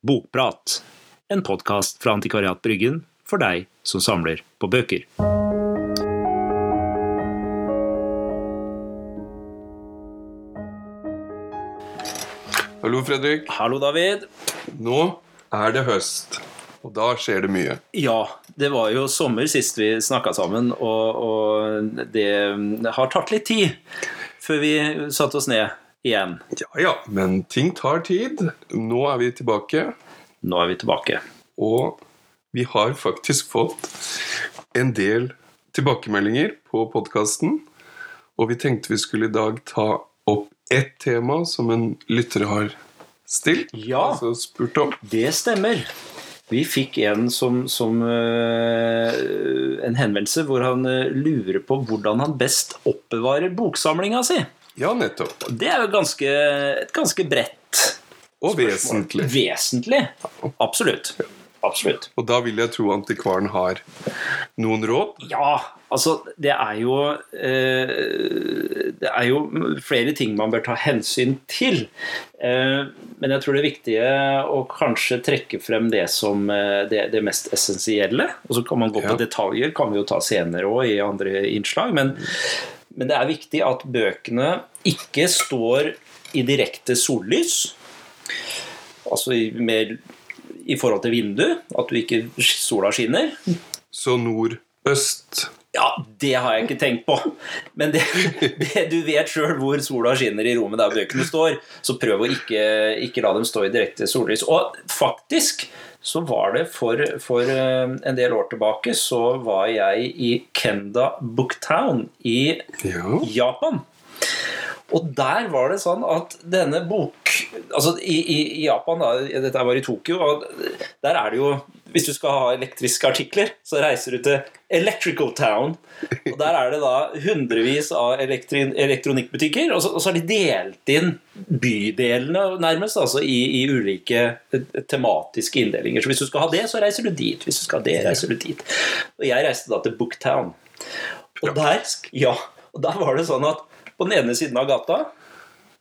Bokprat, en podkast fra Antikvariat Bryggen for deg som samler på bøker. Hallo, Fredrik. Hallo, David. Nå er det høst, og da skjer det mye. Ja, det var jo sommer sist vi snakka sammen, og, og det har tatt litt tid før vi satte oss ned igjen. Ja ja, men ting tar tid. Nå er vi tilbake, Nå er vi tilbake. og vi har faktisk fått en del tilbakemeldinger på podkasten. Og vi tenkte vi skulle i dag ta opp ett tema som en lytter har stilt. Ja. Altså spurt om. Det stemmer. Vi fikk en som, som uh, en henvendelse hvor han uh, lurer på hvordan han best oppbevarer boksamlinga si. Ja, nettopp. Det er jo ganske, et ganske bredt Og vesentlig. Vesentlig. Absolutt. Absolutt. Og da vil jeg tro antikvaren har noen råd. Ja, altså det er jo eh, Det er jo flere ting man bør ta hensyn til. Eh, men jeg tror det er viktig å kanskje trekke frem det som eh, det, det mest essensielle. Og så kan man gå på Ja. detaljer, kan vi jo ta senere òg i andre innslag. Men, men det er viktig at bøkene ikke står i direkte sollys. Altså i, med, i forhold til vindu, at du ikke sola skinner. Så nord-øst Ja, det har jeg ikke tenkt på. Men det, det, du vet sjøl hvor sola skinner i rommet der bøkene står, så prøv å ikke, ikke la dem stå i direkte sollys. Og faktisk så var det for, for eh, en del år tilbake så var jeg i Kenda Booktown i Ja. Japan. Og der var det sånn at denne bok Altså i, i, i Japan, da, dette var i Tokyo, og der er det jo Hvis du skal ha elektriske artikler, så reiser du til Electrical Town. Og der er det da hundrevis av elektri elektronikkbutikker, og så, og så har de delt inn bydelene nærmest, altså i, i ulike eh, tematiske inndelinger. Så hvis du skal ha det, så reiser du dit. Hvis du skal ha det, reiser du dit. Og jeg reiste da til Booktown. Og der, ja, og der var det sånn at på den ene siden av gata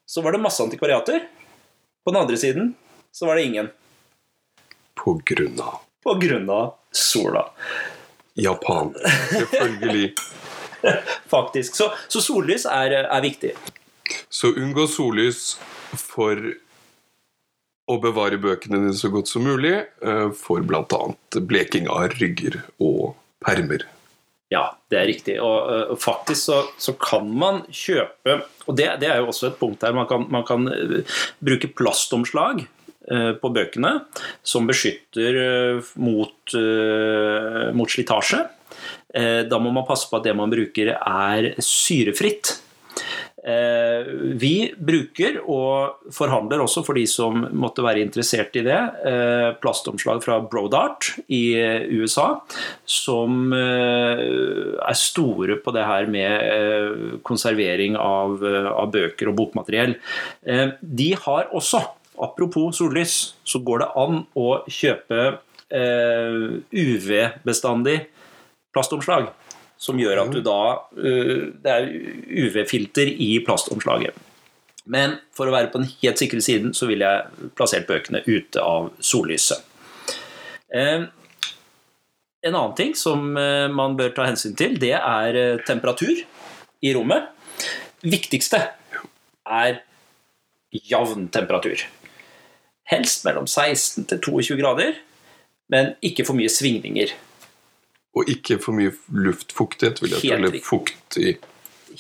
så var det masse antikvariater. På den andre siden så var det ingen. På grunn av Av sola, Japan. Selvfølgelig. faktisk. Så, så sollys er, er viktig. Så unngå sollys for å bevare bøkene dine så godt som mulig eh, for bl.a. bleking av rygger og permer. Ja, det er riktig. Og og faktisk så, så kan man kjøpe Og det, det er jo også et punkt her. Man kan, man kan øh, bruke plastomslag på bøkene som beskytter øh, mot, øh, mot slitasje. Eh, Da må man passe på at det man bruker, er syrefritt. Eh, Vi bruker og forhandler også for de som måtte være interessert i det, eh, plastomslag fra Brodart i eh, USA, som eh, er store på det her med eh, konservering av, eh, av bøker og bokmateriell. Eh, De har også, apropos sollys, så går det an å kjøpe eh, UV-bestandig plastomslag. Som gjør at du da øh, Det er UV-filter i plastomslaget. Men for å være på den helt sikre siden, så ville jeg plassert bøkene ute av sollyset. Eh, En annen ting som eh, man bør ta hensyn til, det er eh, temperatur i rommet. Viktigste er jevn temperatur. Helst mellom 16 til 22 grader, men ikke for mye svingninger. Og ikke for mye luftfuktighet, vil jeg tro. Eller riktig. fukt i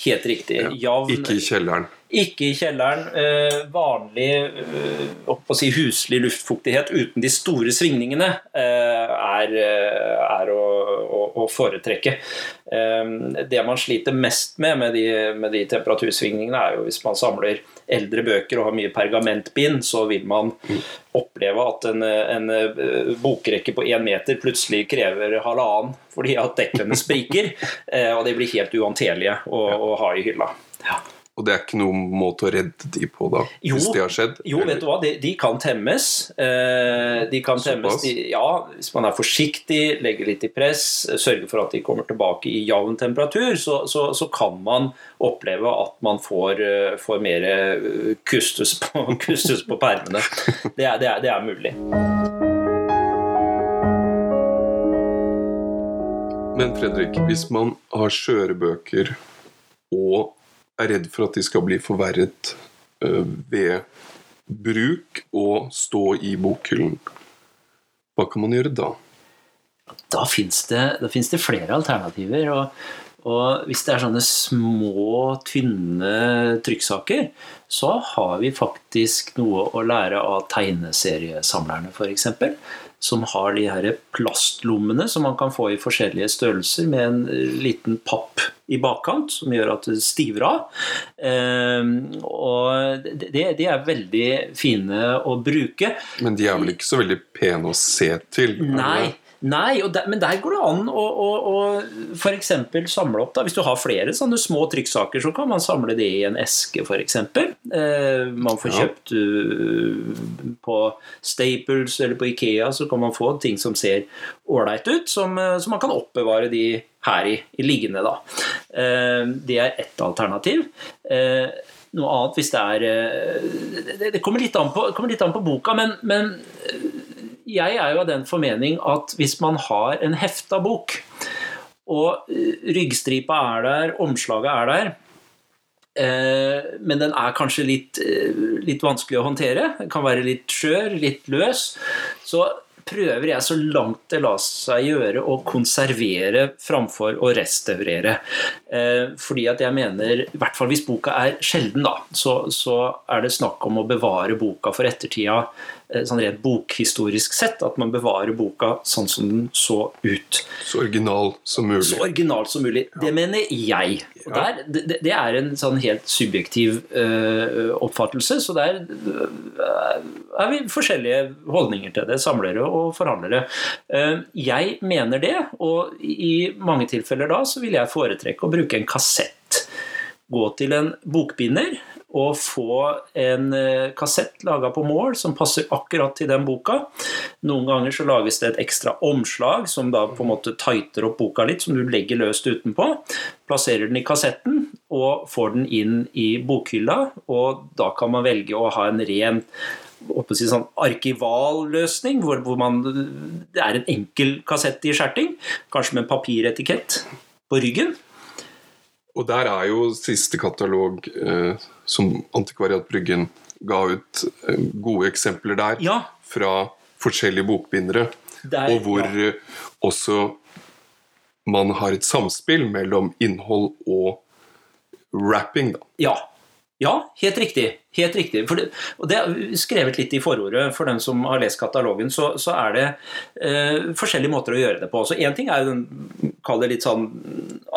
Helt riktig. ja. Javn, Ikke i kjelleren. Ikke i kjelleren. Eh, vanlig eh, si huslig luftfuktighet uten de store svingningene eh, er, eh, er å, å, å foretrekke. Eh, det man sliter mest med med de, med de temperatursvingningene, er jo hvis man samler eldre bøker og har mye pergamentbind, så vil man oppleve at en, en eh, bokrekke på én meter plutselig krever halvannen fordi at dekkene spriker, eh, og de blir helt uhåndterlige å, å ha i hylla. Ja. Og det er ikke noen måte å redde de på, da? Jo, hvis det har skjedd? Jo, vet du hva, de, de kan temmes. Eh, de kan temmes de, ja, hvis man er forsiktig, legger litt i press, sørger for at de kommer tilbake i jevn temperatur, så, så, så kan man oppleve at man får, eh, får mer eh, kustus på, kustus på permene. Det er, det, er, det er mulig. Men Fredrik, hvis man har skjørebøker og er redd for at de skal bli forverret øh, ved bruk og stå i bokhyllen, hva kan man gjøre da? Da fins det, det flere alternativer. og og hvis det er sånne små, tynne trykksaker, så har vi faktisk noe å lære av tegneseriesamlerne, f.eks. Som har de her plastlommene som man kan få i forskjellige størrelser, med en liten papp i bakkant som gjør at det stiver av. Ehm, og det, de er veldig fine å bruke. Men de er vel ikke så veldig pene å se til? Nei? Nei der, men der går det an å, å, å f.eks. samle opp. Da. Hvis du har flere sånne små trykksaker, så kan man samle det i en eske, f.eks. Eh, man får kjøpt uh, på Staples eller på Ikea, så kan man få ting som ser ålreit ut, som, eh, som man kan oppbevare de her i, i liggende. Da. Eh, det er ett alternativ. Eh, noe annet hvis det er eh, Det, det kommer, litt an på, kommer litt an på boka, men, men jeg er jo av den formening at hvis man har en hefta bok, og eh, ryggstripa er der, omslaget er der, eh, men den er kanskje litt, eh, litt vanskelig å håndtere, den kan være litt skjør, litt løs, så prøver jeg så langt det lar seg gjøre å konservere framfor å restaurere. Fordi at jeg mener, i hvert fall hvis boka er sjelden, da, så, så er det snakk om å bevare boka for ettertida, sånn rent bokhistorisk sett, at man bevarer boka sånn som den så ut. Så original som mulig. Så original som mulig. Det mener jeg. Der, det, det er en sånn helt subjektiv uh, oppfattelse, så der uh, er vi forskjellige holdninger til det, samlere og forhandlere. Uh, jeg mener det, og i mange tilfeller da så vil jeg foretrekke å bruke en kassett. Gå til en bokbinder og få en eh, kassett laga på mål som passer akkurat til den boka. Noen ganger så lages det et ekstra omslag som da på en måte tighter opp boka litt, som du legger løst utenpå. Plasserer den i kassetten og får den inn i bokhylla, og da kan man velge å ha en ren sånn arkivalløsning, hvor, hvor man, det er en enkel kassett i skjerting, kanskje med en papiretikett på ryggen. Og der er jo siste katalog eh, som Antikvariat Bryggen ga ut eh, gode eksempler der Ja, fra forskjellige bokbindere, der, og hvor ja. eh, også man har et samspill mellom innhold og rapping. Da. Ja. Ja, helt riktig. Helt riktig. Det, og det er skrevet litt i forordet for dem som har lest katalogen, så, så er det eh, forskjellige måter å gjøre det på. Så Én ting er den litt sånn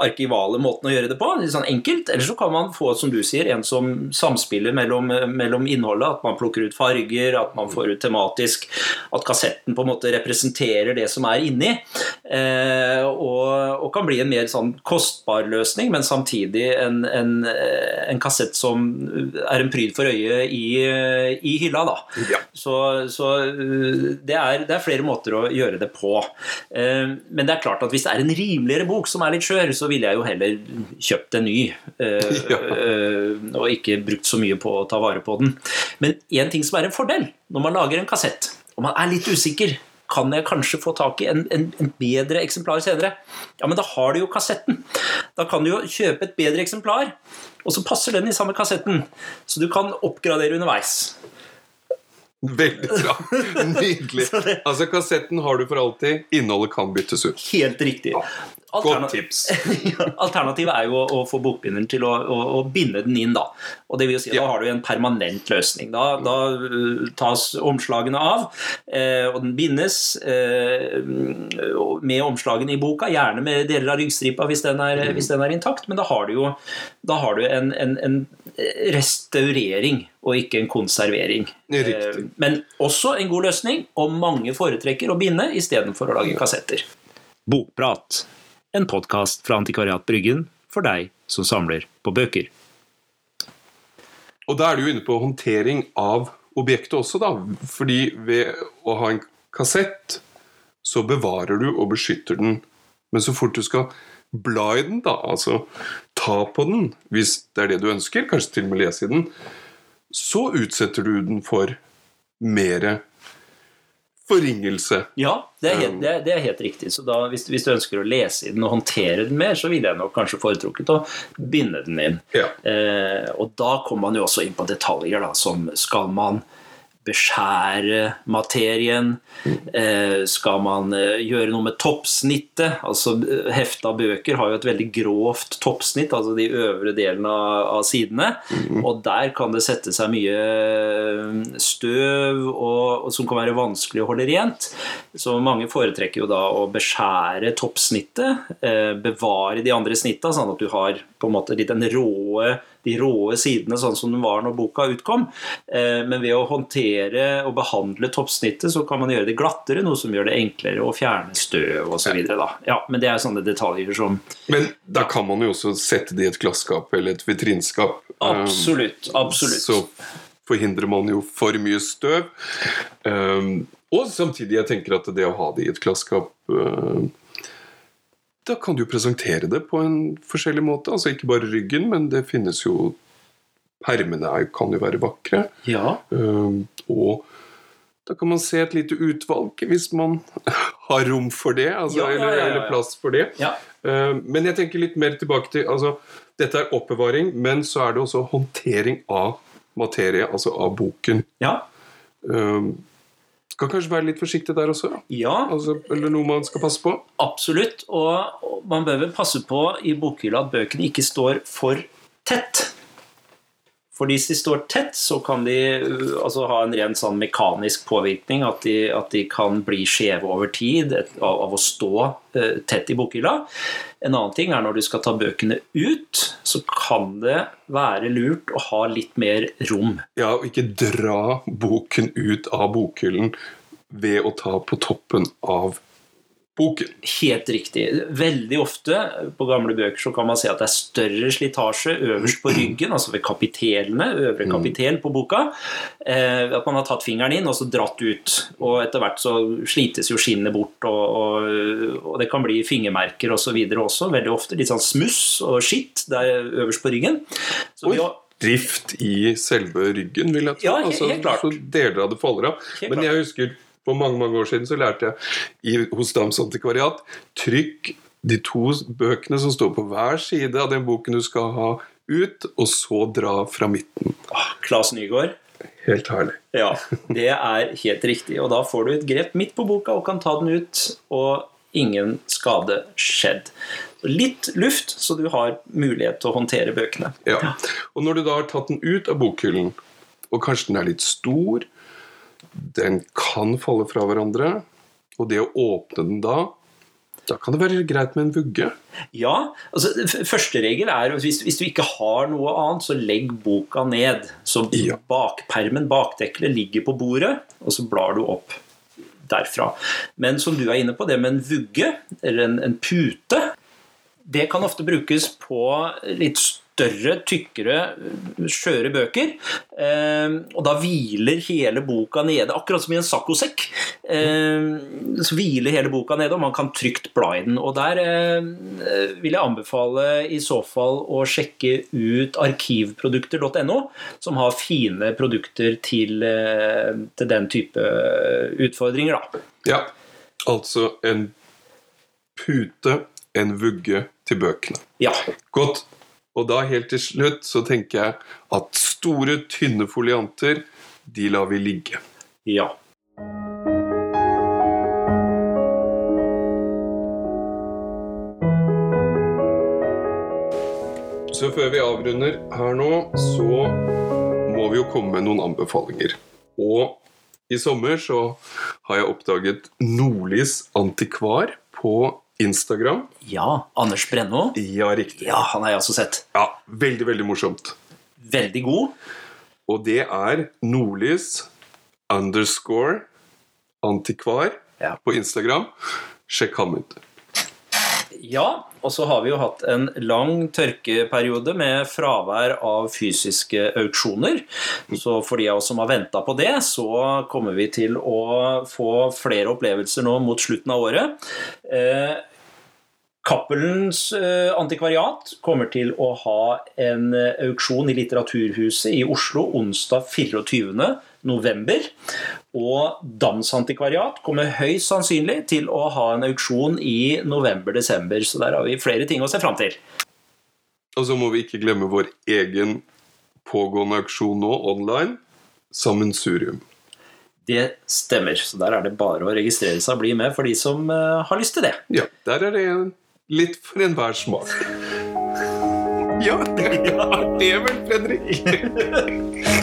arkivale måten å gjøre det på, litt sånn enkelt. Eller så kan man få, som du sier, en som samspiller mellom, mellom innholdet. At man plukker ut farger, at man får ut tematisk, at kassetten på en måte representerer det som er inni. Eh, og kan bli en mer sånn kostbar løsning, men samtidig en, en, en kassett som er en pryd for øyet i, i hylla. da. Ja. Så, så uh, det, er, det er flere måter å gjøre det på. Eh, Men det er klart at hvis det er en rimeligere bok som er litt skjør, så ville jeg jo heller kjøpt en ny. eh, Ja. eh, Og ikke brukt så mye på å ta vare på den. Men én ting som er en fordel når man lager en kassett, og man er litt usikker kan jeg kanskje få tak i en, en, en bedre eksemplar senere? Ja, men da har du jo kassetten. Da kan du jo kjøpe et bedre eksemplar, og så passer den i samme kassetten. Så du kan oppgradere underveis. Veldig bra. Nydelig. Altså, kassetten har du for alltid. Innholdet kan byttes ut. Helt riktig. Godt tips. Alternativet er jo å, å få bokbinderen til å, å, å binde den inn. Da Og det vil si Ja. Da har du en permanent løsning. Da, da uh, tas omslagene av, eh, og den bindes eh, med omslagene i boka. Gjerne med deler av ryggstripa hvis den er, hvis den er intakt, men da har du jo da har du en, en, en restaurering og ikke en konservering. Riktig. Eh, Men også en god løsning, og mange foretrekker å binde istedenfor å lage kassetter. Bokprat, en podkast fra Antikvariat Bryggen for deg som samler på bøker. Og da er du jo inne på håndtering av objektet også, da. Fordi ved å ha en kassett, så bevarer du og beskytter den. Men så fort du skal bla i den, da, altså ta på den, hvis det er det du ønsker, kanskje til og med lese i den, så utsetter du den for mer forringelse. Ja, det er helt, det er, det er helt riktig. Så da, hvis, hvis, du ønsker å lese i den og håndtere den mer, så ville jeg nok kanskje foretrukket å binde den inn. Ja. Eh, og da kommer man jo også inn på detaljer, da, som skal man beskjære materien? Eh, skal man eh, gjøre noe med toppsnittet? Altså Hefta bøker har jo et veldig grovt toppsnitt, altså de øvre delene av, sidene. Mm. Og der kan det sette seg mye eh, støv og, og, som kan være vanskelig å holde rent. Så mange foretrekker jo da å beskjære toppsnittet, eh, bevare de andre snitta, sånn at du har på en måte litt den råe de råe sidene sånn som den var når boka utkom. Eh, men ved å håndtere og behandle toppsnittet, så kan man gjøre det glattere, noe som gjør det enklere å fjerne støv osv. Ja, men det er sånne detaljer som Men da kan man jo også sette det i et glasskap eller et vitrinskap. Absolutt. Absolutt. Så forhindrer man jo for mye støv. Um, og samtidig, jeg tenker at det å ha det i et glasskap uh, da kan du presentere det på en forskjellig måte. Altså Ikke bare ryggen, men det finnes jo Permene kan jo være vakre. Ja. Uh, og da kan man se et lite utvalg hvis man har rom for det. Altså, ja, ja, eller, eller, plass for det. Uh, men jeg tenker litt mer tilbake til altså, Dette er oppbevaring, men så er det også håndtering av materie, altså av boken. Ja. Uh, skal kanskje være litt forsiktig der også? Ja. Altså, eller noe man skal passe på? Absolutt. Og man bør vel passe på i bokhylla at bøkene ikke står for tett. For hvis de står tett, så kan de uh, altså, ha en ren sånn mekanisk påvirkning. At de, at de kan bli skjeve over tid av, av, å stå uh, tett i bokhylla. En annen ting er når du skal ta bøkene ut, så kan det være lurt å ha litt mer rom. Ja, og ikke dra boken ut av bokhyllen ved å ta på toppen av boken. Helt riktig. Veldig ofte på gamle bøker så kan man se at det er større slitasje øverst på ryggen, altså ved kapitelene, øvre mm. kapitel på boka. Eh, at man har tatt fingeren inn og så dratt ut. Og etter hvert så slites jo skinnet bort, og, og, og, det kan bli fingermerker osv. også. Veldig ofte litt sånn smuss og skitt der øverst på ryggen. Så Oi. Drift i selve ryggen, vil jeg tro. Ja, helt, helt altså, klart. Så deler av det faller av. Men jeg husker for mange mange år siden så lærte jeg i, hos Dams antikvariat trykk de to bøkene som står på hver side av den boken du skal ha ut, og så dra fra midten. Klas Nygaard. Helt herlig. Ja, det er helt riktig. Og da får du et grep midt på boka og kan ta den ut, og ingen skade skjedd. Litt luft, så du har mulighet til å håndtere bøkene. Ja. Og når du da har tatt den ut av bokhyllen, og kanskje den er litt stor, den kan falle fra hverandre. Og det å åpne den da da kan det være greit med en vugge. Ja. altså Første regel er hvis, hvis du ikke har noe annet, så legg boka ned. Så bakpermen, bakdekkelet, ligger på bordet, og så blar du opp derfra. Men som du er inne på, det med en vugge, eller en, en pute, det kan ofte brukes på litt større, tykkere, skjøre bøker. Eh, og da hviler hele boka nede, akkurat som i en saccosekk. Eh, så hviler hele boka nede, og man kan trygt bla i den. Og der eh, vil jeg anbefale i så fall å sjekke ut arkivprodukter.no, som har fine produkter til, til den type utfordringer, da. Ja, altså en pute, en vugge til bøkene. Ja. Godt. Og da helt til slutt så tenker jeg at store, tynne folianter, de lar vi ligge. Ja. Så før vi avrunder her nå, så må vi jo komme med noen anbefalinger. Og i sommer så har jeg oppdaget Nordlys antikvar på Instagram. Ja, Anders Brenno. Ja, riktig. Ja, Han har jeg også sett. Ja, Veldig, veldig morsomt. Veldig god. Og det er Nordlys underscore antikvar ja. på Instagram. Sjekk ham ut. Ja, og så har vi jo hatt en lang tørkeperiode med fravær av fysiske auksjoner. Så for de av oss som har venta på det, så kommer vi til å få flere opplevelser nå mot slutten av året. Eh, Cappelens eh, antikvariat kommer til å ha en eh, auksjon i Litteraturhuset i Oslo onsdag 24. november. Og Dams antikvariat kommer høyst sannsynlig til å ha en auksjon i november-desember. Så der har vi flere ting å se fram til. Og så må vi ikke glemme vår egen pågående auksjon nå online, Sammensurium. Det stemmer. Så der er det bare å registrere seg og bli med for de som eh, har lyst til det. Ja, der er det litt for enhver smak. Ja, det er det vel, Fredrik.